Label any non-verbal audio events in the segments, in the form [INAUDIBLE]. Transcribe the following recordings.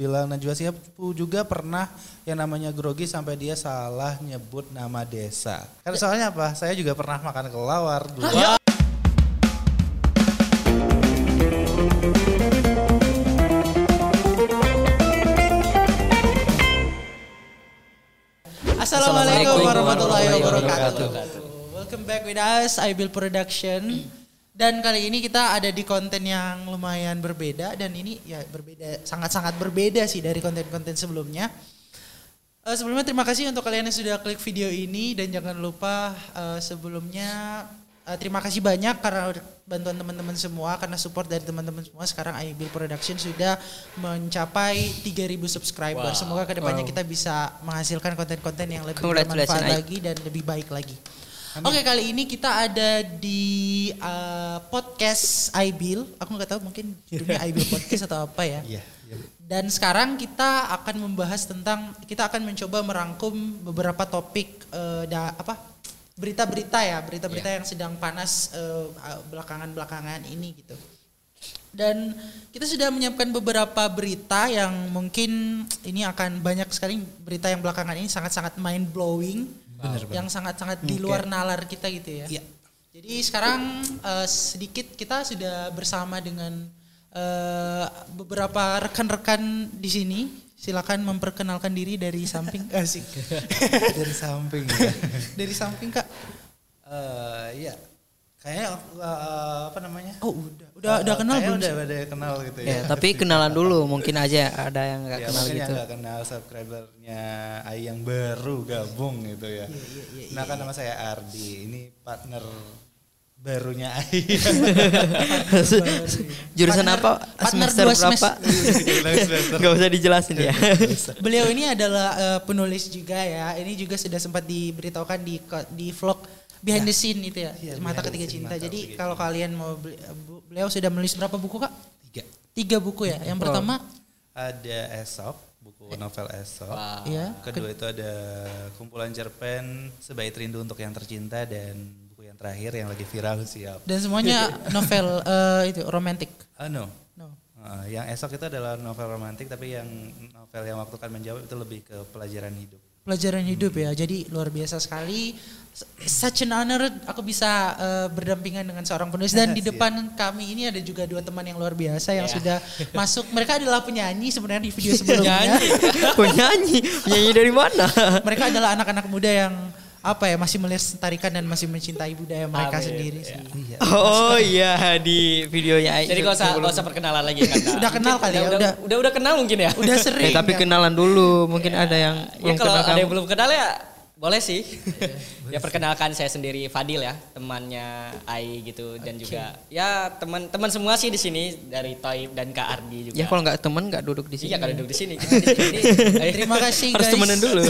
bilang Najwa Shihab juga pernah yang namanya grogi sampai dia salah nyebut nama desa. Kan soalnya apa? Saya juga pernah makan kelawar dulu. Assalamualaikum warahmatullahi wabarakatuh. Welcome back with us, I Build Production. Dan kali ini kita ada di konten yang lumayan berbeda dan ini ya berbeda sangat-sangat berbeda sih dari konten-konten sebelumnya. Eh, sebelumnya terima kasih untuk kalian yang sudah klik video ini dan jangan lupa eh, sebelumnya eh, terima kasih banyak karena bantuan teman-teman semua karena support dari teman-teman semua sekarang I Build Production sudah mencapai 3000 subscriber. Semoga ke depannya kita bisa menghasilkan konten-konten yang lebih bermanfaat lagi dan lebih baik lagi. Oke kali ini kita ada di uh, podcast iBill. Aku nggak tahu mungkin judulnya [LAUGHS] iBill podcast atau apa ya. Iya, iya. Dan sekarang kita akan membahas tentang kita akan mencoba merangkum beberapa topik uh, da, apa berita-berita ya, berita-berita yang sedang panas uh, belakangan-belakangan ini gitu. Dan kita sudah menyiapkan beberapa berita yang mungkin ini akan banyak sekali berita yang belakangan ini sangat-sangat mind blowing, yang sangat-sangat di luar nalar kita gitu ya. Iya. Jadi sekarang eh, sedikit kita sudah bersama dengan eh, beberapa rekan-rekan di sini. Silakan memperkenalkan diri dari samping. [LAUGHS] Asik. Dari samping ya. [LAUGHS] dari samping kak. Eh, iya. Kayaknya eh, apa namanya? Oh udah, udah udah kenal belum? Udah, sih? udah kenal gitu ya. Ya, tapi [LAUGHS] kenalan dulu mungkin aja ada yang nggak Ya, kenal mungkin gitu. yang nggak kenal subscribernya Ai yang baru gabung gitu ya. nah kan nama saya Ardi, ini partner barunya Ai. [LAUGHS] Jurusan Partner- apa? partner Semester dua berapa? [LAUGHS] Gak usah dijelasin ya. Beliau ini adalah eh, penulis juga ya. Ini juga sudah sempat diberitahukan di di vlog behind the scene itu ya, Iya, mata ketiga scene, cinta. Mata Jadi Ketiga kalau kalian mau beli, eh, beliau sudah menulis berapa buku kak? Tiga. Tiga buku ya. Yang pertama, Ada Esop, buku novel Esop. ya. Kedua itu ada kumpulan cerpen Sebaik Rindu untuk yang tercinta dan buku yang terakhir yang lagi viral siap. Dan semuanya [LAUGHS] novel eh, itu romantic. Ah no. No. Ah, yang esok itu adalah novel romantik tapi yang novel yang waktu kan menjawab itu lebih ke pelajaran hidup. Pelajaran hidup ya. Jadi luar biasa sekali. Such an honor aku bisa eh, berdampingan dengan seorang penulis dan [LAUGHS] di depan kami ini ada juga dua teman yang luar biasa yang sudah [LAUGHS] masuk. Mereka adalah penyanyi sebenarnya di video sebelumnya. [LAUGHS] Penyanyi, penyanyi dari mana? mereka adalah anak-anak muda yang apa ya masih melestarikan dan masih mencintai budaya mereka Amin, sendiri ya. sih. Oh iya di videonya. Jadi gak usah, gak usah perkenalan lagi kan? Udah kenal kali ya, udah, udah. udah, udah kenal mungkin ya? Udah Eh, sering. tapi ya. kenalan dulu, mungkin ada yang Ya belum kalau kenal ada yang kamu. belum kenal ya boleh sih. [LAUGHS] ya perkenalkan saya sendiri Fadil ya, temannya Ai gitu dan juga ya teman-teman semua sih di sini dari Toib dan Kak Ardi juga. Ya kalau nggak temen nggak duduk di sini. Iya kalau duduk di sini. Kita di sini. [LAUGHS] Terima kasih Harus guys. temenan dulu.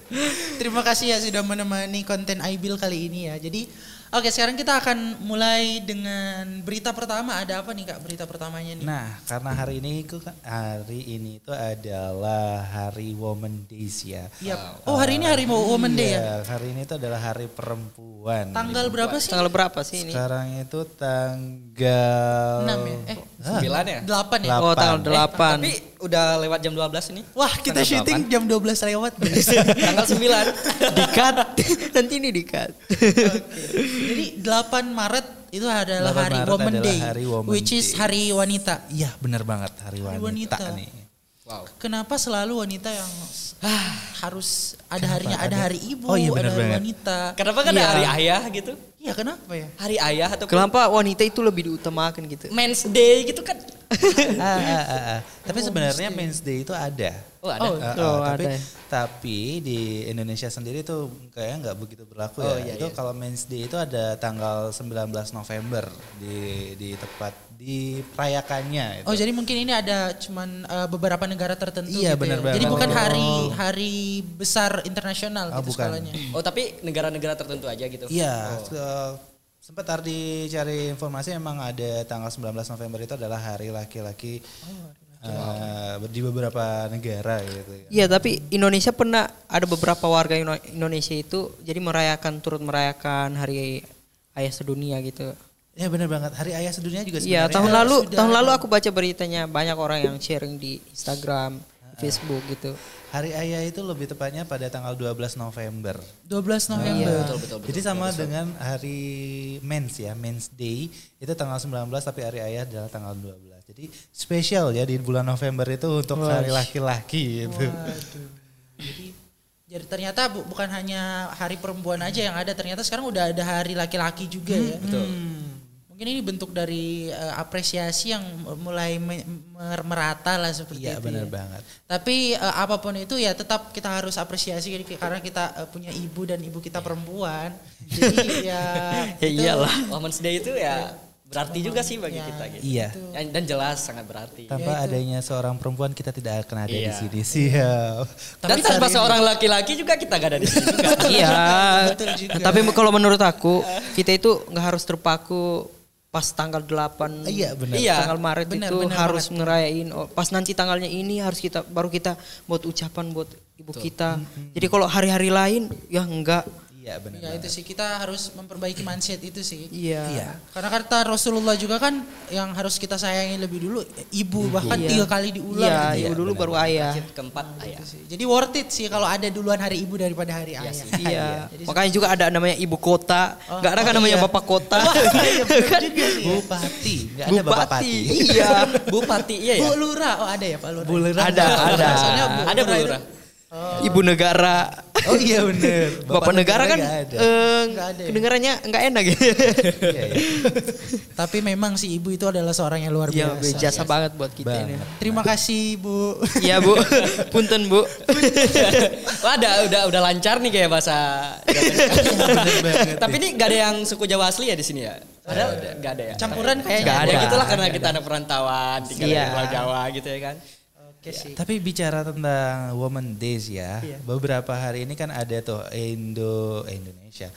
[LAUGHS] Terima kasih ya sudah menemani konten iBill kali ini ya. Jadi oke sekarang kita akan mulai dengan berita pertama. Ada apa nih kak berita pertamanya nih? Nah, karena hari ini itu kan- hari ini itu adalah Hari Women Days ya. Iya. Oh hari ini hari Women Day ya. Iya, hari ini itu adalah Hari Perempuan. Tanggal berapa sih? Tanggal berapa sih ini? Sekarang itu tanggal 6 ya? Eh Sembilan ya? 8 ya? Oh tanggal Delapan. delapan. Tapi udah lewat jam 12 ini. Wah kita Tanggal syuting jam 12 lewat. [LAUGHS] Tanggal 9. Dikat. [LAUGHS] Nanti ini dikat. Jadi 8 Maret itu adalah 8 hari Maret Women adalah Day, hari Women which is hari wanita. Iya, benar banget Hari Hari Wanita, wanita. nih. Wow. Kenapa selalu wanita yang ah, harus ada harinya, ada, Ada- hari ibu, Oh iya, ada benar hari wanita. Kenapa kan Iya. ada hari ayah gitu? Iya kenapa ya? Hari ayah atau Kenapa wanita itu lebih diutamakan gitu? Men's Day gitu kan? [LAUGHS] Ah, ah, ah, ah. Tapi sebenarnya Men's Day itu ada. Oh ada. Oh, Ah, ah, Oh, tapi, ada. tapi di Indonesia sendiri tuh kayaknya nggak begitu berlaku Oh, ya. iya, itu iya. kalau Men's Day itu ada tanggal 19 November di di tepat di perayakannya. Itu. Oh jadi mungkin ini ada cuman uh, beberapa negara tertentu Iya, gitu benar ya. banget. Jadi bukan Oh. hari hari besar internasional Oh, gitu bukan. skalanya. [CLEARS THROAT] Oh tapi negara-negara tertentu aja gitu? Iya, Oh. se- sempat Ardi cari informasi memang ada tanggal 19 November itu adalah hari laki-laki eh, di beberapa negara gitu ya. Iya tapi Indonesia pernah ada beberapa warga Indo- Indonesia itu jadi merayakan turut merayakan hari ayah sedunia gitu. Ya benar banget. Hari Ayah sedunia juga Iya, tahun lalu sudah tahun lalu aku baca beritanya banyak orang yang sharing di Instagram, Facebook gitu. Hari Ayah itu lebih tepatnya pada tanggal 12 November. 12 November. Betul betul. Jadi sama dengan hari Mens ya, Mens Day itu tanggal 19 tapi hari Ayah adalah tanggal 12. Jadi spesial ya di bulan November itu untuk hari laki-laki gitu. Waduh. Jadi jadi ternyata bu- bukan hanya hari perempuan aja yang ada, ternyata sekarang udah ada hari laki-laki juga ya. Betul. Mungkin ini bentuk dari eh, apresiasi yang mulai me- mer- merata lah seperti Iya itu. benar ya. banget. Tapi eh, apa pun itu ya tetap kita harus apresiasi karena kita eh, punya ibu dan ibu kita perempuan. Jadi ya [LAUGHS] Ya itu- iyalah. [LAUGHS] Women's Day itu ya berarti juga sih bagi Ya. kita gitu. Iya. Dan, dan jelas sangat berarti. Tanpa adanya seorang perempuan kita tidak akan ada di Iya. sini [LAUGHS] siap. Dan tanpa seorang laki-laki juga kita gak ada di sini juga. [LAUGHS] Iya. Betul juga. Tapi kalau menurut aku kita itu nggak harus terpaku pas tanggal 8 Iya, benar. Iya. tanggal Maret Benar, itu benar harus ngerayain oh, pas nanti tanggalnya ini harus kita baru kita buat ucapan buat ibu kita. Jadi kalau hari-hari lain ya enggak. Iya benar. Ya itu sih kita harus memperbaiki mindset itu sih. Iya. Karena kata Rasulullah juga kan yang harus kita sayangi lebih dulu ibu bahkan Iya. tiga kali diulang. Iya, gitu. ibu dulu baru ayah. Keempat ayah. sih. Jadi worth it sih kalau ada duluan hari ibu daripada hari ayah. Iya. Makanya juga ada namanya ibu kota. Enggak ada kan namanya iya. bapak kota. [LAUGHS] Bupati, nggak ada bapak pati. Iya. [LAUGHS] Bupati iya ya. Bu Lurah, oh ada ya Pak Lurah. Bu Lurah. Ada, ada. Soalnya Bu Ada Bu Lurah Lurah. Ibu negara. Oh iya benar. [LAUGHS] Bapak, negara kan nggak ada. eh, Nggak ada ya? kedengarannya enggak enak gitu. Iya, iya. Tapi memang si ibu itu adalah seorang yang luar Iya, biasa. jasa banget buat kita ini. Terima kasih Bu. Iya, Bu. [LAUGHS] Punten, Bu. Wah, ada udah udah lancar nih kayak bahasa. Tapi ini gak ada yang suku Jawa asli ya di sini ya? Padahal gak ada ya. Campuran kayaknya. Nggak Ya ada. gitulah karena kita anak perantauan tinggal Iya. di Pulau Jawa gitu ya kan. Sih. Tapi bicara tentang Women Days ya, beberapa hari ini kan ada tuh Indo eh, Indonesia.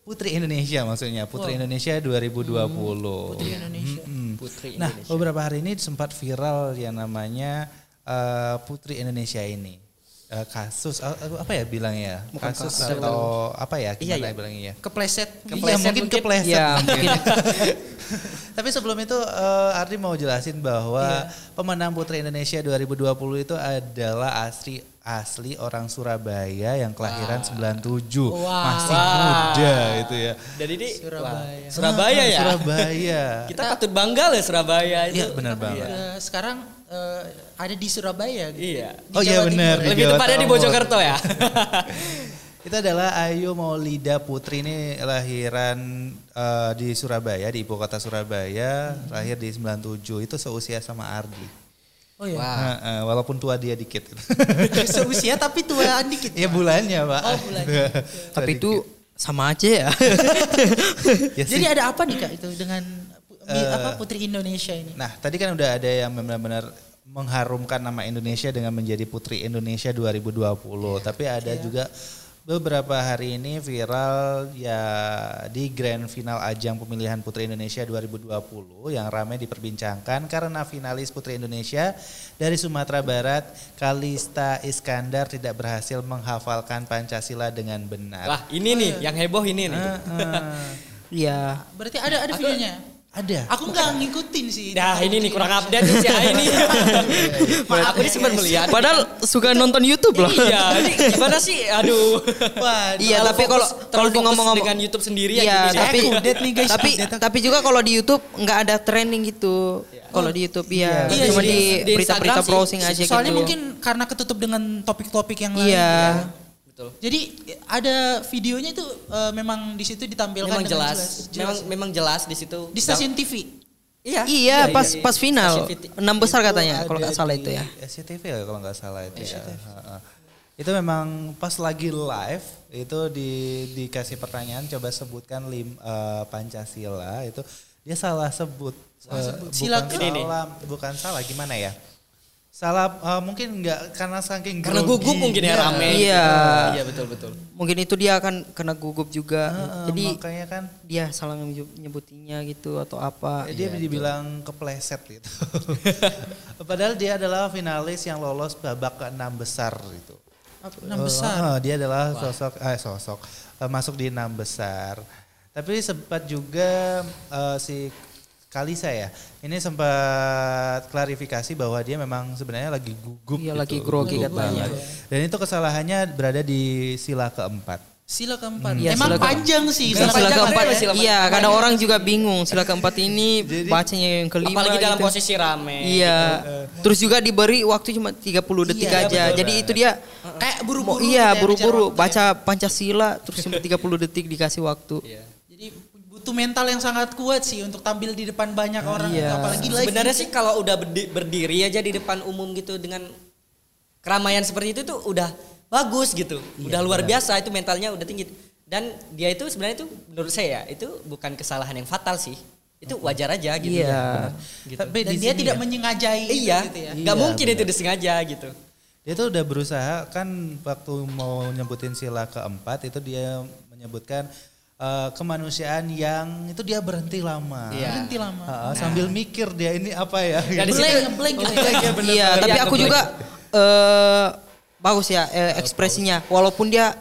Putri Indonesia maksudnya, Putri Indonesia 2020. Putri Indonesia. Putri Nah, beberapa hari ini sempat viral yang namanya eh, Putri Indonesia ini. Eh, kasus eh, apa ya bilangnya? kasus atau apa ya? Gimana Iya, iya. bilangnya ya? Kepleset. Iya, mungkin kepleset. Iya, mungkin. [LAUGHS] Tapi sebelum itu eh, Ardi mau jelasin bahwa pemenang Putri Indonesia 2020 itu adalah asli asli orang Surabaya yang kelahiran 97. Wah. Masih Wah. muda itu ya. Dan ini Surabaya. wah, Surabaya ya. Surabaya. Kita patut bangga loh Surabaya itu. Iya, benar banget. Udah sekarang eh, ada di Surabaya gitu. Iya. Di Oh iya benar. Lebih Jawa tepatnya di. Bojokerto ya. [LAUGHS] Itu adalah Ayu Maulida Putri ini lahiran eh, di Surabaya, di ibu kota Surabaya, lahir di 97. Itu seusia sama Ardi. Oh iya. Wah. Nah, walaupun tua dia dikit. [LAUGHS] Seusia tapi tuaan dikit. ya bulannya, Pak. Oh, bulannya. [LAUGHS] Tapi itu sama aja ya. Ya Jadi sih. ada apa nih Kak itu dengan mi- apa Putri Indonesia ini? Nah, tadi kan udah ada yang benar-benar mengharumkan nama Indonesia dengan menjadi Putri Indonesia 2020. Tapi ada juga beberapa hari ini viral ya di grand final ajang pemilihan Putri Indonesia 2020 yang ramai diperbincangkan karena finalis Putri Indonesia dari Sumatera Barat Kalista Iskandar tidak berhasil menghafalkan Pancasila dengan benar. Wah, ini nih yang heboh ini nih. Heeh. Iya. Berarti ada ada videonya. Ada. Aku nggak ngikutin sih. Nah, ini nih kurang update nih si Ai ini. [LAUGHS] Aku ini sempat melihat. Padahal suka nonton YouTube loh. Iya, ini gimana sih? Aduh. Waduh. Iya, tapi kalau terlalu kalau fokus ngomong-ngomong dengan YouTube sendiri ya Iya, tapi update nih, guys. tapi Update. tapi juga kalau di YouTube nggak ada trending gitu. Kalau di YouTube iya, Iya cuma sih, di di berita-berita sih. browsing aja Soalnya gitu. mungkin karena ketutup dengan topik-topik yang lain. Iya. Ya. Betul. Jadi ada videonya itu eh, memang di situ ditampilkan Memang dengan jelas. jelas. Memang memang jelas di situ. di stasiun TV. Iya. Iya, pas iya. pas final. Enam besar katanya Itu kalau nggak salah itu ya. SCTV ya kalau nggak salah itu ya. Heeh. Itu memang pas lagi live itu di dikasih pertanyaan coba sebutkan lim, eh, Pancasila itu dia salah sebut. Eh, sebut. bukan Sila- Ini nih. salah, bukan salah gimana ya? Salah eh, mungkin nggak karena saking Karena grogi. gugup mungkin ya Iya. rame. Iya. Iya betul betul. Mungkin itu dia akan kena gugup juga. Heeh, Jadi makanya kan dia salah nyebut- nyebutinya gitu atau apa. Ya, dia dibilang kepleset gitu. [LAUGHS] Padahal dia adalah finalis yang lolos babak ke enam besar gitu. Enam besar. eh, dia adalah sosok eh sosok eh, masuk di enam besar. Tapi sempat juga eh, si Kalisa ya, ini sempat klarifikasi bahwa dia memang sebenarnya lagi gugup. Iya, gitu, lagi grogi gugup katanya. banget. Dan itu kesalahannya berada di sila keempat. Sila keempat. Iya, Emang sila ke- panjang sih. Sila, panjang keempat, ya? sila iya, kadang orang juga bingung. Sila keempat ini Jadi- bacanya yang kelima. Apalagi dalam gitu. posisi rame. Iya. Terus juga diberi waktu cuma 30 detik Iya, aja. betul Jadi itu dia Kayak buru-buru. iya gitu ya, buru-buru ya. baca Pancasila terus cuma 30 detik dikasih waktu. Iya. Jadi butuh mental yang sangat kuat sih untuk tampil di depan banyak orang. Iya. Apalagi live. Sebenarnya sih kalau udah berdi- berdiri aja di depan umum gitu dengan keramaian seperti itu tuh udah bagus gitu. udah luar biasa itu mentalnya udah tinggi. Dan dia itu sebenarnya itu menurut saya ya, itu bukan kesalahan yang fatal sih. Itu wajar aja gitu. Iya. Gitu. Tapi Dan di dia tidak ya, menyengajai Iya, gitu ya. nggak Iya, mungkin itu benar. disengaja gitu. dia tuh udah berusaha kan waktu mau nyebutin sila keempat itu dia menyebutkan eh, kemanusiaan yang itu dia berhenti lama. Iya. Berhenti lama. Ha, sambil mikir dia ini apa ya? Ya, di Blank, situ- blank gitu ya. Iya, tapi aku juga eh bagus ya eh, ekspresinya. Walaupun dia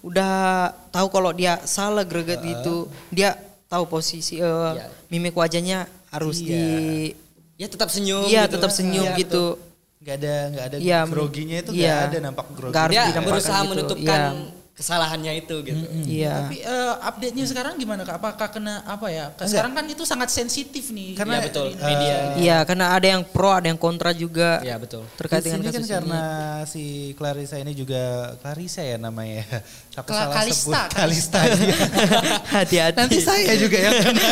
udah tahu kalau dia salah greget gitu, dia tahu posisi eh, Iya. mimik wajahnya harus Iya. di Ya tetap senyum Iya, gitu. tetap senyum Iya, gitu. Nggak ada nggak ada Iya, groginya itu iya. nggak ada nampak grogi. Dia berusaha gitu. menutupkan Iya. Kesalahannya itu gitu. Iya. Tapi eh, update-nya sekarang gimana Kak? Apakah kena apa ya? Sekarang kan itu sangat sensitif nih. Karena Iya, betul. eh, Media. Iya, karena ada yang pro, ada yang kontra juga. Iya, betul. Terkait dengan kan kasus karena ini. si Clarissa ini juga Clarissa ya namanya. Aku Kla- salah Kalista, sebut Kalista. iya. [LAUGHS] Hati-hati. Nanti saya juga yang kena.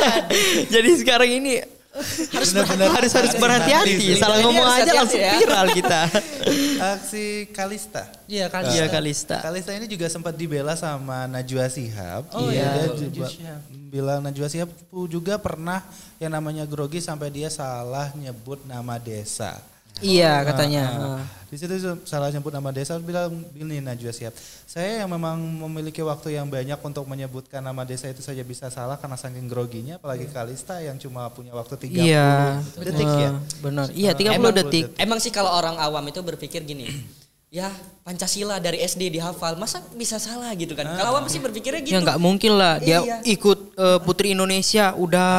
[LAUGHS] Jadi sekarang ini [LAUGHS] harus benar-benar harus harus berhati-hati. Salah Ini ngomong harus aja hati-hati langsung ya. viral kita. [LAUGHS] Aksi Kalista. Iya. Iya Kalista. Kalista ini juga sempat dibela sama Najwa Shihab. Oh Dia iya, juga Najwa Shihab. bilang Najwa Shihab juga pernah yang namanya grogi sampai dia salah nyebut nama desa. Iya katanya. Nah, di situ salah nyebut nama desa bilang ini Najwa Shihab. Saya yang memang memiliki waktu yang banyak untuk menyebutkan nama desa itu saja bisa salah karena saking groginya apalagi Kalista yang cuma punya waktu 30 Iya. detik ya. Eh, Benar. Iya 30 Emang- detik. Emang sih kalau orang awam itu berpikir gini, [CLEARS THROAT] ya Pancasila dari SD dihafal, masa bisa salah gitu kan? Kalau awam sih berpikirnya gitu. Ya nggak mungkin lah dia Iya. ikut eh, Putri Indonesia udah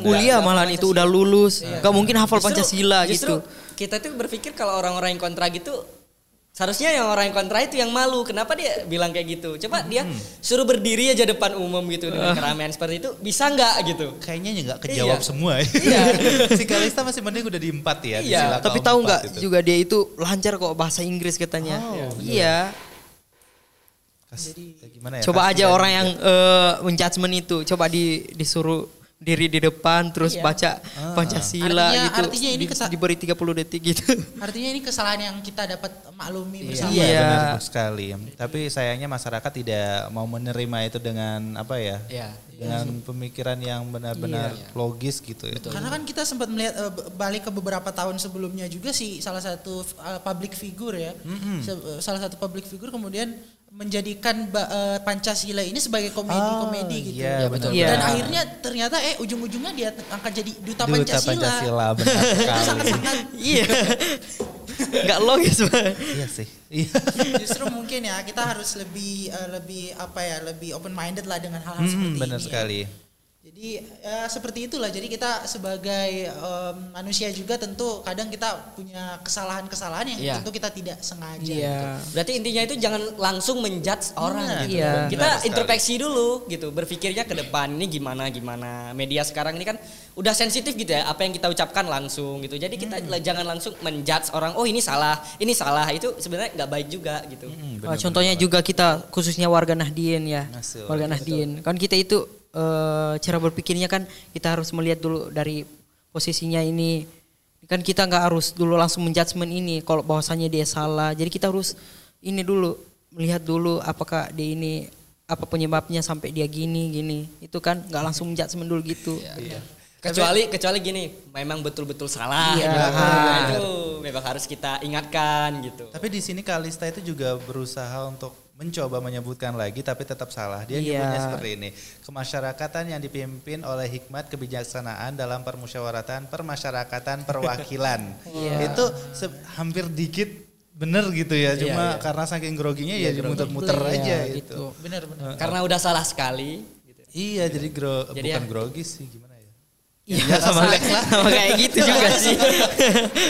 kuliah malahan itu udah lulus. Nggak mungkin hafal Justru- Pancasila justru gitu. Kita tuh berpikir kalau orang-orang yang kontra gitu, seharusnya yang orang yang kontra itu yang malu. Kenapa dia bilang kayak gitu? Coba dia Hmm. suruh berdiri aja depan umum gitu dengan keramaian seperti itu, bisa nggak gitu? Kayaknya nggak kejawab Iya. semua ya. [LAUGHS] si Kalista masih mending udah di empat ya. di Iya, sila Tapi tahu nggak juga dia itu lancar kok bahasa Inggris katanya. iya. Kas- ya gimana ya? Coba aja orang yang eh, menjudgment itu, coba di disuruh diri di depan terus Iya. baca Pancasila Artinya- gitu. artinya ini Di- kesa- diberi 30 detik gitu. [LAUGHS] Artinya ini kesalahan yang kita dapat maklumi bersama. Iya, Iya. benar sekali. Tapi sayangnya masyarakat tidak mau menerima itu dengan apa ya? Iya. Dengan pemikiran yang benar-benar logis gitu ya. Karena kan kita sempat melihat eh, b- balik ke beberapa tahun sebelumnya juga sih salah satu eh, public figure ya, Se- eh, salah satu public figure kemudian menjadikan ba- eh, Pancasila ini sebagai komedi-komedi Oh, gitu. iya, Iya, betul. Iya. Dan akhirnya ternyata eh ujung-ujungnya dia angkat jadi duta, Duta Pancasila. Pancasila [LAUGHS] benar Itu sekali. sangat-sangat Iya. Nggak logis Pak. Iya sih. Iya. justru mungkin ya kita harus lebih eh, lebih apa ya lebih open minded lah dengan hal-hal Hmm, seperti benar ini. ya. sekali. Jadi ya, seperti itulah. Jadi kita sebagai em, manusia juga tentu kadang kita punya kesalahan-kesalahan yang Iya. tentu kita tidak sengaja. Iya. Berarti intinya itu jangan langsung menjudge orang gitu. Iya. Kita Benar sekali. introspeksi dulu gitu, berpikirnya ke depan ini gimana gimana. Media sekarang ini kan udah sensitif gitu ya, apa yang kita ucapkan langsung gitu. Jadi kita Hmm. jangan langsung menjudge orang, oh ini salah, ini salah. Itu sebenarnya nggak baik juga gitu. Hmm, Uh, contohnya juga kita khususnya warga Nahdien ya. Masuk. Warga Nahdien. Kan kita itu eh, cara berpikirnya kan kita harus melihat dulu dari posisinya ini. Kan kita nggak harus dulu langsung menjudgment ini kalau bahwasannya dia salah. Jadi kita harus ini dulu melihat dulu apakah dia ini apa penyebabnya sampai dia gini gini. Itu kan nggak langsung menjudgment dulu gitu. Kecuali kecuali gini, memang betul-betul salah Iya. gitu. Ah. Nah, itu memang harus kita ingatkan gitu. Tapi di sini Kalista itu juga berusaha untuk mencoba menyebutkan lagi tapi tetap salah. Dia Iya. nyebutnya seperti ini. Kemasyarakatan yang dipimpin oleh hikmat kebijaksanaan dalam permusyawaratan, permasyarakatan, perwakilan. [LAUGHS] Iya. Itu se- hampir dikit bener gitu ya. Cuma iya. karena saking groginya ya muter-muter Iya, aja gitu. gitu. Benar-benar. Karena udah salah sekali gitu. Iya, jadi gro Jadi bukan ya- grogi sih gimana ya? Iya sama, sama kayak gitu juga sih.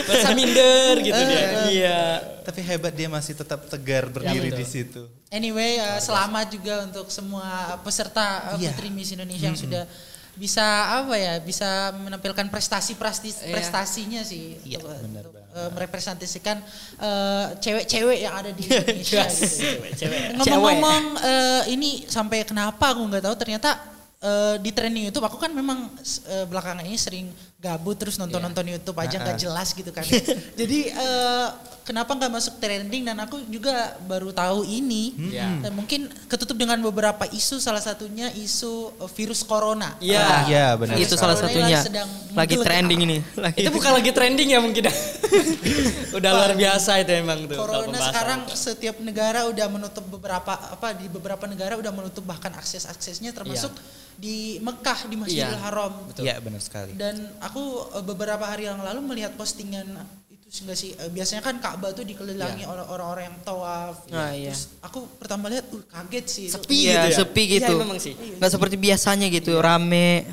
Masa minder gitu dia. Iya. Tapi hebat dia masih tetap tegar berdiri betul. di situ. Anyway, uh, selamat juga untuk semua peserta uh, Iya. Putri Miss Indonesia yang sudah bisa apa ya, bisa menampilkan prestasi prestasi Iya. prestasinya sih Iya, untuk, benar uh, merepresentasikan uh, cewek-cewek yang ada di [LAUGHS] Indonesia gitu. Cewek. Ngomong-ngomong uh, ini sampai kenapa aku nggak tahu ternyata uh, di trending YouTube aku kan memang uh, belakangan ini sering gabut terus nonton-nonton YouTube aja nggak jelas gitu kan. [LAUGHS] Jadi uh, kenapa nggak masuk trending dan aku juga baru tahu ini. Iya. Dan mungkin ketutup dengan beberapa isu salah satunya isu uh, virus corona. Iya. Ah, Iya, benar. itu salah satunya. lagi sedang Lagi trending ini. Lagi. Itu bukan lagi trending ya mungkin. [LAUGHS] [LAUGHS] Udah luar biasa itu emang tuh. Corona sekarang setiap negara udah menutup beberapa apa di beberapa negara udah menutup bahkan akses aksesnya termasuk di Mekah di Masjidil Iya. Haram. Iya, benar sekali. Dan aku eh, beberapa hari yang lalu melihat postingan itu sih nggak sih eh, biasanya kan Ka'bah tuh dikelilingi Iya. oleh orang-orang yang tawaf. Ah, iya. Terus aku pertama lihat uh, kaget sih. Sepi Iya, gitu ya. sepi gitu. Iya memang sih. Nggak seperti biasanya gitu, rame.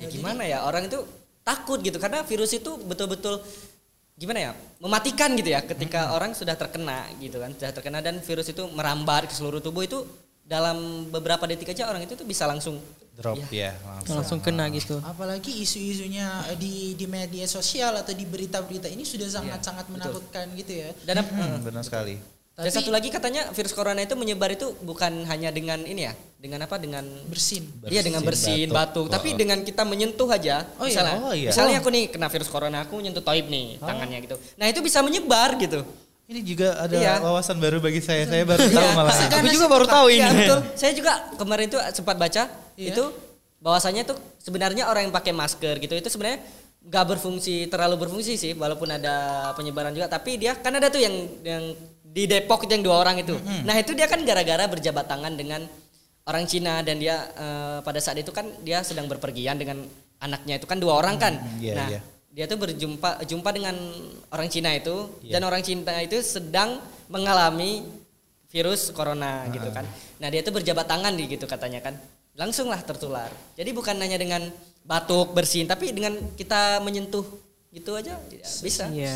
Ya gimana ya orang itu takut gitu karena virus itu betul-betul gimana ya mematikan gitu ya ketika orang sudah terkena gitu kan sudah terkena dan virus itu merambat ke seluruh tubuh itu dalam beberapa detik aja orang itu tuh bisa langsung Drop ya, langsung. Langsung kena gitu. Apalagi isu-isunya eh, di di media sosial atau di berita-berita ini sudah Iya, sangat-sangat menakutkan gitu ya. dan Hmm, benar sekali. dan satu lagi katanya virus corona itu menyebar itu bukan hanya dengan ini ya dengan apa dengan Bersin. Iya dengan bersin, batuk, tapi dengan kita menyentuh aja. Oh iya. misalnya, Oh iya. misalnya aku nih kena virus corona, aku nyentuh toib nih tangannya gitu. Nah itu bisa menyebar gitu. Ini juga ada Iya. wawasan baru bagi saya. Saya baru tahu malah. Karena Aku juga baru tahu Iya ini. betul. Saya juga kemarin tuh sempat baca Iya. itu bahwasanya tuh sebenarnya orang yang pakai masker gitu itu sebenarnya nggak berfungsi terlalu berfungsi sih walaupun ada penyebaran juga tapi dia kan ada tuh yang yang di Depok itu yang dua orang itu. Nah itu dia kan gara-gara berjabat tangan dengan orang Cina dan dia eh, pada saat itu kan dia sedang berpergian dengan anaknya itu kan dua orang kan. iya, nah iya. dia tuh berjumpa jumpa dengan orang Cina itu dan orang Cina itu sedang mengalami virus corona gitu kan. Nah dia tuh berjabat tangan di gitu katanya kan, langsunglah tertular. Jadi bukan hanya dengan batuk bersin, tapi dengan kita menyentuh gitu aja bisa. Iya.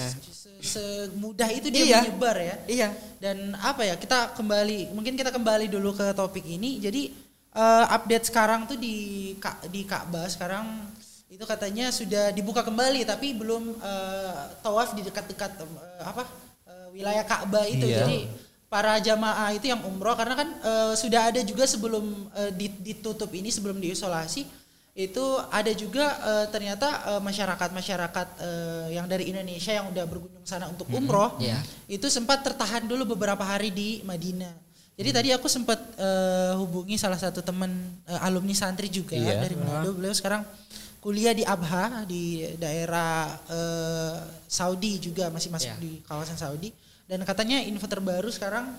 Se- Semudah itu dia Iya. menyebar ya. Iya. Dan apa ya kita kembali mungkin kita kembali dulu ke topik ini. Jadi eh, update sekarang tuh di Ka- di Ka'bah sekarang itu katanya sudah dibuka kembali tapi belum eh, tawaf di dekat-dekat eh, apa eh, wilayah Ka'bah itu. Iya. Jadi para jamaah itu yang umroh karena kan eh, sudah ada juga sebelum di- ditutup ini sebelum diisolasi itu ada juga eh, ternyata eh, masyarakat-masyarakat eh, yang dari Indonesia yang udah berkunjung sana untuk umroh Iya. itu sempat tertahan dulu beberapa hari di Madinah. Jadi tadi aku sempat eh, hubungi salah satu teman eh, alumni santri juga Iya. dari Manado. Beliau sekarang kuliah di Abha di daerah eh, Saudi juga masih masuk Iya. di kawasan Saudi. Dan katanya info terbaru sekarang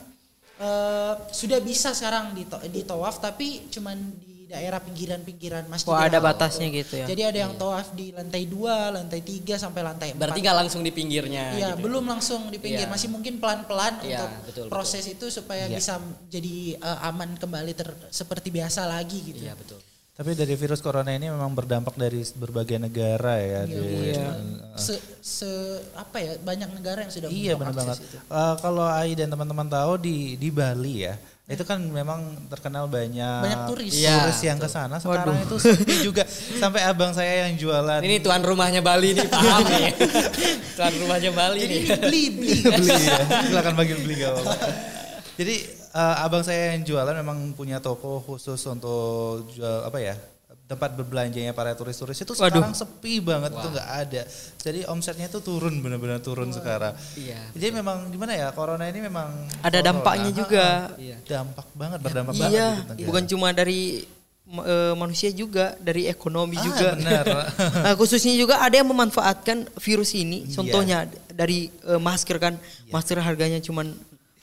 eh, sudah bisa sekarang di ditawaf tapi cuman di daerah pinggiran-pinggiran masjid. Oh, ada batasnya gitu ya. Jadi ada yang tawaf di lantai 2, lantai 3 sampai lantai 4. Berarti nggak langsung di pinggirnya. Iya, gitu. belum langsung di pinggir, Iya. masih mungkin pelan-pelan Iya, untuk betul, proses itu supaya Iya. bisa jadi eh, aman kembali ter- seperti biasa lagi gitu. Iya betul. Tapi dari virus corona ini memang berdampak dari berbagai negara ya. Iya, di- iya. Se, se- apa ya banyak negara yang sudah Iya benar banget. itu. Eh, kalau Ai dan teman-teman tahu di di Bali ya, itu kan memang terkenal banyak Banyak turis. Iya, turis yang ke sana. Sekarang itu sepi juga. Sampai abang saya yang jualan Ini tuan rumahnya Bali nih paham nih. [LAUGHS] tuan rumahnya Bali Jadi nih. beli beli. beli ya. Silakan panggil beli gak apa-apa. Jadi eh, abang saya yang jualan memang punya toko khusus untuk jual apa ya? Tempat berbelanjanya para turis-turis itu Waduh. sekarang sepi banget itu nggak ada. Jadi omsetnya itu turun benar-benar turun sekarang. Iya. Jadi memang gimana ya corona ini memang Ada corona. dampaknya juga. Iya. dampak banget berdampak banget Iya, gitu negara. bukan cuma dari eh, manusia juga, dari ekonomi Ah, juga. benar. [LAUGHS] Nah, khususnya juga ada yang memanfaatkan virus ini. Iya. Contohnya dari eh, masker kan, masker harganya cuman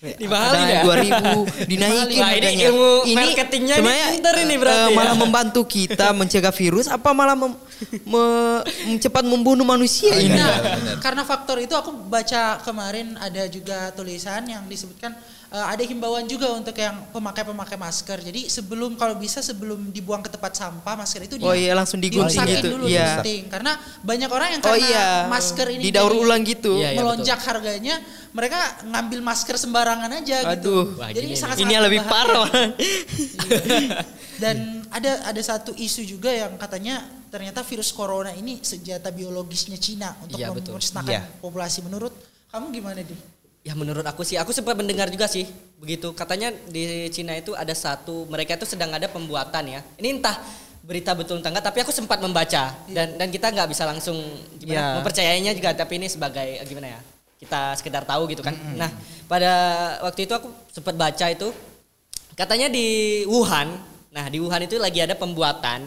Dimahalin ada ya? 2000 [LAUGHS] dinaikin Wah, ini harganya. ilmu marketingnya ini sebenarnya, pinter ini berarti eh, ya. malah membantu kita [LAUGHS] mencegah virus apa malah mem, me- cepat membunuh manusia ini Nah, karena faktor itu aku baca kemarin ada juga tulisan yang disebutkan eh, ada himbauan juga untuk yang pemakai-pemakai masker. Jadi sebelum kalau bisa sebelum dibuang ke tempat sampah masker itu Oh iya, langsung digunting gitu. dulu Iya. digunting. Karena banyak orang yang Oh karena iya, masker ini didaur ulang gitu. Iya, iya, melonjak harganya, mereka ngambil masker sembarangan aja Aduh. gitu. Wah, Jadi gini nih. sangat ini lebih parah [LAUGHS] Dan ada ada satu isu juga yang katanya ternyata virus corona ini senjata biologisnya Cina untuk Iya, betul. memusnahkan Iya. populasi. Menurut kamu gimana deh? Ya menurut aku sih, aku sempat mendengar juga sih begitu. Katanya di Cina itu ada satu, mereka itu sedang ada pembuatan ya. Ini entah berita betul entah enggak, tapi aku sempat membaca dan dan kita nggak bisa langsung gimana Ya. mempercayainya juga. Tapi ini sebagai eh, gimana ya? Kita sekedar tahu gitu kan. Nah pada waktu itu aku sempat baca itu katanya di Wuhan. Nah di Wuhan itu lagi ada pembuatan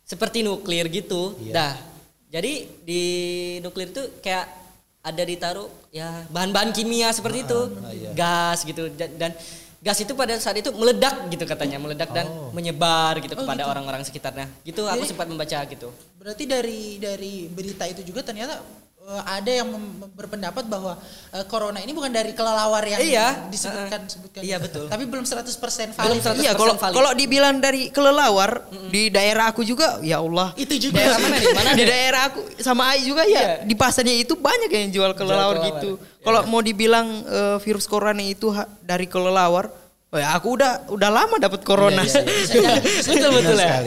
seperti nuklir gitu. Dah. Jadi di nuklir itu kayak ada ditaruh ya bahan-bahan kimia seperti itu, gas gitu. Dan, dan gas itu pada saat itu meledak gitu katanya, meledak dan menyebar gitu kepada orang-orang sekitarnya. Gitu aku Jadi- sempat membaca gitu. Berarti dari dari berita itu juga ternyata eh, ada yang berpendapat bahwa eh, corona ini bukan dari kelelawar yang Iya, disebutkan uh-uh. sebutkan. Iya, betul. Tapi belum 100% valid. Belum 100% Iya kalau valid. kalau dibilang dari kelelawar di daerah aku juga ya Allah. Itu juga. Daerah mana nih? Mana di daerah aku sama Ai juga ya di pasarnya itu banyak yang jual kelelawar kelelawar. gitu. Kalau mau dibilang eh, virus corona itu dari kelelawar, oh ya aku udah udah lama dapat corona. Iya, iya, iya. betul betul ya.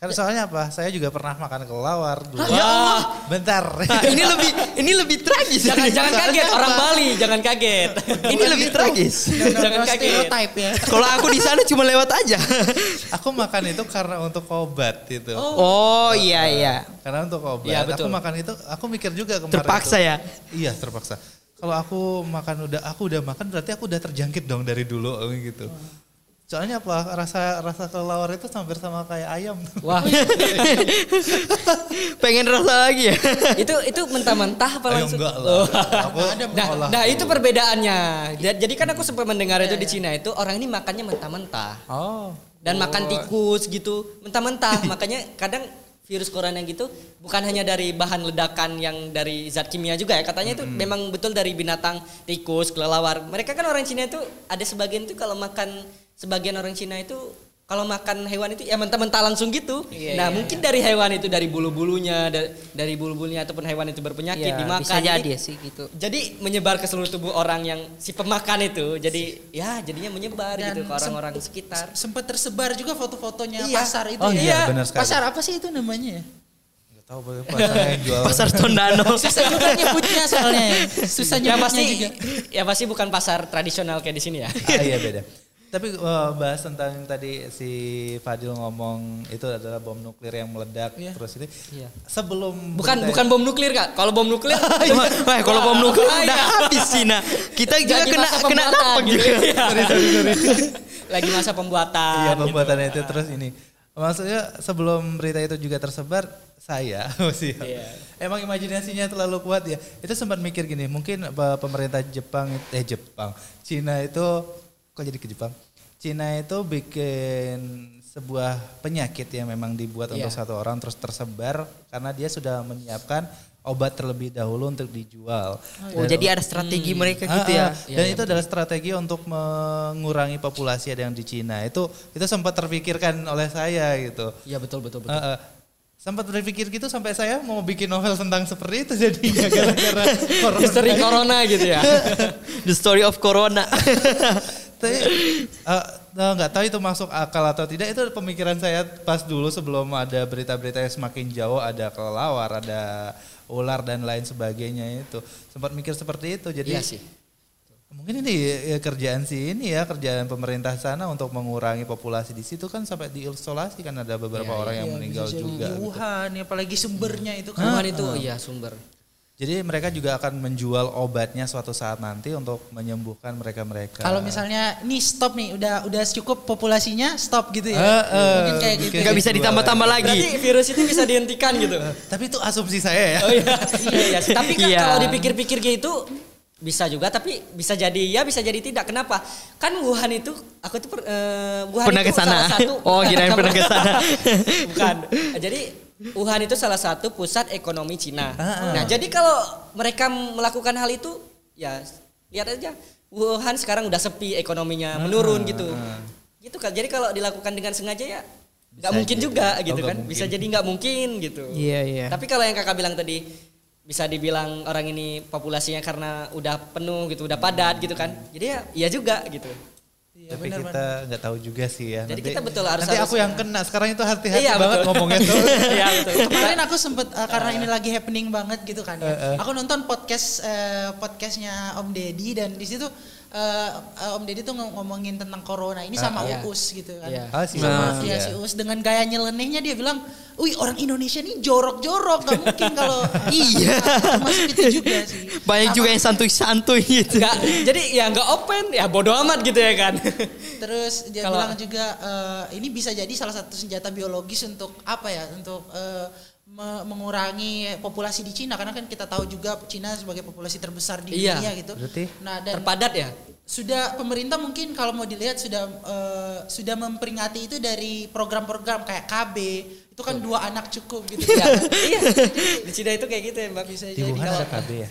Karena soalnya apa? Saya juga pernah makan kelawar dulu. Ya Allah. Bentar. Nah, ini lebih ini lebih tragis. Jangan jangan kaget apa? orang Bali, jangan kaget. ini lebih tragis. jangan kaget. stereotype ya. Kalau aku di sana cuma lewat aja. Aku makan itu karena untuk obat itu. Oh iya iya. Karena untuk obat. Iya, betul. Aku makan itu, aku mikir juga kemarin. Terpaksa itu. ya. Iya terpaksa. Kalau aku makan udah, aku udah makan berarti aku udah terjangkit dong dari dulu gitu. Soalnya apa? Rasa rasa kelawar itu hampir sama kayak ayam. Wah, [LAUGHS] Pengen rasa lagi ya. itu itu mentah-mentah apa langsung? enggak Oh. lah. Aku Nah, nah itu perbedaannya. Ja- Jadi kan aku sempat mendengar itu di Cina itu orang ini makannya mentah-mentah. Oh. dan makan tikus gitu mentah-mentah [LAUGHS] makanya kadang virus corona gitu bukan hanya dari bahan ledakan yang dari zat kimia juga ya katanya itu memang betul dari binatang tikus kelelawar mereka kan orang Cina itu ada sebagian itu kalau makan sebagian orang Cina itu kalau makan hewan itu ya mentah-mentah langsung gitu nah mungkin dari hewan itu dari bulu-bulunya da- dari bulu-bulunya ataupun hewan itu berpenyakit Ya, dimakan bisa Jadi- sih gitu. jadi menyebar ke seluruh tubuh orang yang si pemakan itu jadi ya jadinya menyebar Dan gitu ke orang-orang sekitar Sempat tersebar juga foto-fotonya Iya. pasar itu Oh ya. iya, benar sekali. Pasar apa sih itu namanya ya? Tahu pasarnya yang jual. Pasar Tondano. [LAUGHS] Susah juga nyebutnya soalnya ya. Susah ya nyebutnya pasti juga. ya pasti bukan pasar tradisional kayak di sini ya. ah, iya beda. Tapi eh, bahas tentang yang tadi si Fadil ngomong itu adalah bom nuklir yang meledak Iya. terus ini. Iya. Sebelum Bukan berita- bukan bom nuklir kak. Kalau bom nuklir [LAUGHS] Wah, kalau bom [LAUGHS] nuklir bahaya. udah habis Cina. Kita juga Jadi kena kena pembuatan dampak gitu. juga. Iya. [LAUGHS] Lagi masa pembuatan. Iya gitu. pembuatannya itu terus ini. Maksudnya sebelum berita itu juga tersebar, saya sih. Iya. Emang imajinasinya terlalu kuat ya. Itu sempat mikir gini, mungkin apa, pemerintah Jepang eh Jepang, Cina itu kok jadi ke Jepang? Cina itu bikin sebuah penyakit yang memang dibuat untuk Iya. satu orang terus tersebar karena dia sudah menyiapkan obat terlebih dahulu untuk dijual. Oh, Dan- jadi ada strategi mereka Ah, gitu ya. ah. Dan itu adalah strategi untuk mengurangi populasi ada yang di Cina. Itu itu sempat terpikirkan oleh saya gitu. Iya betul betul betul. Ah, ah. sempat berpikir gitu sampai saya mau bikin novel tentang seperti itu jadinya [LAUGHS] gara-gara corona. Corona gitu ya. [LAUGHS] The story of Corona. [LAUGHS] Tapi eh, eh, nggak tahu itu masuk akal atau tidak itu pemikiran saya pas dulu sebelum ada berita-berita yang semakin jauh ada kelelawar, ada ular dan lain sebagainya itu sempat mikir seperti itu jadi Iya sih. Mungkin ini ya, kerjaan sih ini ya kerjaan pemerintah sana untuk mengurangi populasi di situ kan sampai diisolasi kan ada beberapa orang yang Iya, meninggal bisa jadi juga. Di gitu. Wuhan, ya, apalagi sumbernya itu kan. Wuhan itu iya sumber. Jadi mereka juga akan menjual obatnya suatu saat nanti untuk menyembuhkan mereka-mereka. Kalau misalnya nih stop nih, udah udah cukup populasinya stop gitu ya. Eh, eh, Mungkin kayak gitu. Nggak bisa ditambah-tambah lagi. Berarti virus itu bisa dihentikan gitu. tapi itu asumsi saya ya. Oh iya. iya, iya. [LAUGHS] Tapi kan Iya. kalau dipikir-pikir gitu bisa juga tapi bisa jadi ya bisa jadi tidak kenapa kan Wuhan itu aku tuh per- eh, Wuhan Pernah itu ke sana. salah satu Oh, kirain pernah ke [LAUGHS] sana. bukan jadi Wuhan itu salah satu pusat ekonomi Cina nah jadi kalau mereka melakukan hal itu ya lihat aja Wuhan sekarang udah sepi ekonominya menurun gitu gitu kan jadi kalau dilakukan dengan sengaja ya nggak mungkin jadi. juga Oh, gitu kan mungkin. bisa jadi nggak mungkin gitu Iya, iya. tapi kalau yang kakak bilang tadi bisa dibilang orang ini populasinya karena udah penuh gitu, udah padat gitu kan. Jadi ya iya juga gitu. Iya Tapi benar kita nggak tahu juga sih ya. Jadi kita betul harus- Nanti harus- aku yang kena. Sekarang itu hati-hati Iya, banget betul. ngomongnya tuh. [LAUGHS] Iya betul. [LAUGHS] Kemarin aku sempet uh, karena ini lagi happening banget gitu kan ya. Aku nonton podcast uh, podcastnya Om Deddy dan di situ uh, uh, Om Deddy tuh ngom- ngomongin tentang corona ini sama iya. Uus gitu kan. Iya. Ah, si Sama Uus, ya, iya. si Uus dengan gaya nyelenehnya dia bilang, "Wih, orang Indonesia nih jorok-jorok, gak mungkin kalau [LAUGHS] Iya. termasuk itu juga sih." Banyak Sama- juga yang santuy-santuy gitu. Nggak, jadi ya nggak open ya bodoh amat gitu ya kan. [LAUGHS] Terus dia Kalau- bilang juga eh, ini bisa jadi salah satu senjata biologis untuk apa ya? Untuk eh, me- mengurangi populasi di Cina karena kan kita tahu juga Cina sebagai populasi terbesar di Iya. dunia gitu. Berarti? Nah, dan Terpadat ya. sudah pemerintah mungkin kalau mau dilihat sudah eh, sudah memperingati itu dari program-program kayak KB itu kan dua anak cukup gitu. [LAUGHS] Ya, iya. Di Cina itu kayak gitu ya Mbak. Bisa Di jadi Wuhan kalau ada KB ya.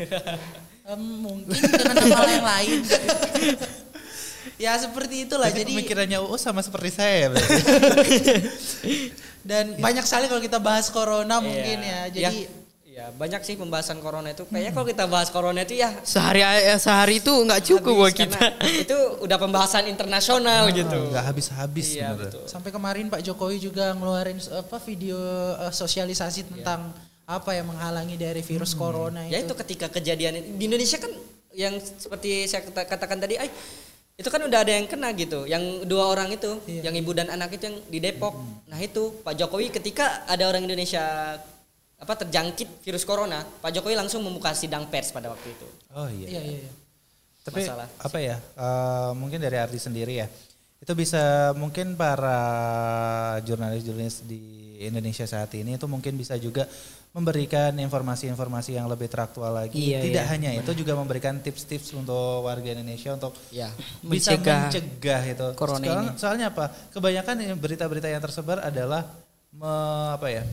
mungkin dengan nama yang lain. [LAUGHS] ya seperti itulah. Jadi Jadi pemikirannya Uus sama seperti saya ya. [LAUGHS] dan banyak sekali kalau kita bahas corona mungkin ya. Jadi ya, ya, banyak sih pembahasan corona itu. Kayaknya kalau kita bahas corona itu ya Sehari eh, sehari itu nggak cukup buat kita. itu udah pembahasan internasional gitu. Nggak habis-habis Iya, betul. Sampai kemarin Pak Jokowi juga ngeluarin apa video eh, sosialisasi tentang apa yang menghalangi dari virus corona Ya itu itu. ketika kejadian di Indonesia kan yang seperti saya kata- katakan tadi, ay, itu kan udah ada yang kena gitu, yang dua orang itu, Iya. yang ibu dan anak itu yang di Depok. Nah itu Pak Jokowi ketika ada orang Indonesia apa terjangkit virus corona, Pak Jokowi langsung membuka sidang pers pada waktu itu. Oh iya. Iya iya iya. Tapi Masalah. apa ya? eh, mungkin dari Ardi sendiri ya. Itu bisa mungkin para jurnalis-jurnalis di Indonesia saat ini itu mungkin bisa juga memberikan informasi-informasi yang lebih teraktual lagi. Iya, Tidak iya, hanya itu juga memberikan tips-tips untuk warga Indonesia untuk Ya. bisa Mencegah mencegah itu. corona Sekarang, ini. Soalnya apa? Kebanyakan berita-berita yang tersebar adalah me- apa ya?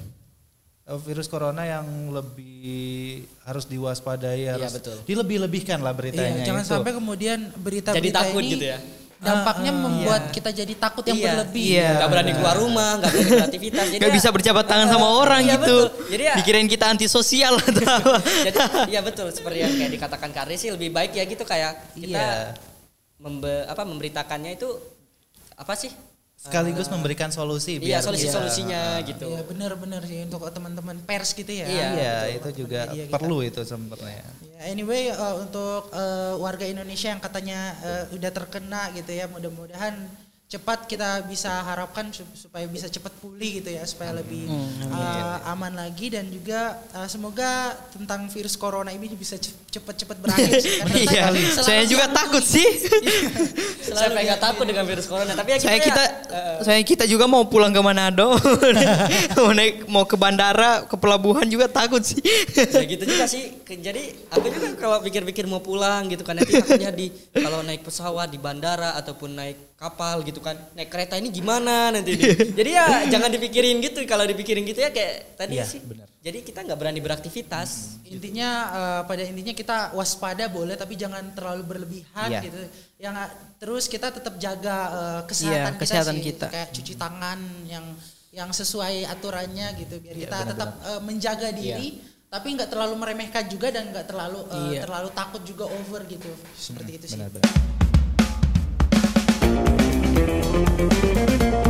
eh, virus corona yang lebih harus diwaspadai harus betul. dilebih-lebihkan lah beritanya Iya, jangan itu. sampai kemudian berita-berita Jadi takut ini gitu ya. Dampaknya membuat kita jadi takut yang Iya. berlebih. Iya. Nggak berani keluar rumah, nggak berani [LAUGHS] beraktivitas. Jadi Nggak ya- bisa berjabat tangan sama orang Iya, gitu. betul. Jadi ya Dikirain kita antisosial [LAUGHS] atau apa. jadi ya betul seperti yang kayak dikatakan Karni sih lebih baik ya gitu kayak kita Iya. membe- apa memberitakannya itu apa sih? Sekaligus memberikan solusi Iya, biar solusi bisa- solusinya gitu. Iya benar-benar sih untuk teman-teman pers gitu ya. Iya. Iya, itu juga media kita. perlu itu sebenarnya. Ya, anyway uh, untuk uh, warga Indonesia yang katanya uh, udah terkena gitu ya mudah-mudahan cepat kita bisa harapkan sup- supaya bisa cepat pulih gitu ya supaya lebih uh, aman lagi dan juga uh, semoga tentang virus corona ini bisa ce- cepat-cepat berakhir sih [LAUGHS] Iya, selalu saya juga takut sih. [LAUGHS] Saya nggak takut dengan virus corona, tapi ya saya kita, ya, saya kita juga mau pulang ke Manado. [LAUGHS] mau naik mau ke bandara, ke pelabuhan juga takut sih. ya gitu juga sih. Jadi aku juga kalau pikir-pikir mau pulang gitu kan nanti takutnya di kalau naik pesawat di bandara ataupun naik kapal gitu kan naik kereta ini gimana nanti ini. [LAUGHS] Jadi ya jangan dipikirin gitu kalau dipikirin gitu ya kayak tadi Iya, sih. benar. Jadi kita nggak berani beraktivitas. intinya uh, pada intinya kita waspada boleh tapi jangan terlalu berlebihan Iya. gitu yang uh, terus kita tetap jaga uh, kesehatan, Iya, kesehatan sih. kita. kayak cuci tangan yang yang sesuai aturannya gitu biar Iya, kita tetap uh, menjaga diri tapi nggak terlalu meremehkan juga dan nggak terlalu uh, Iya. terlalu takut juga over gitu seperti itu sih Benar-benar.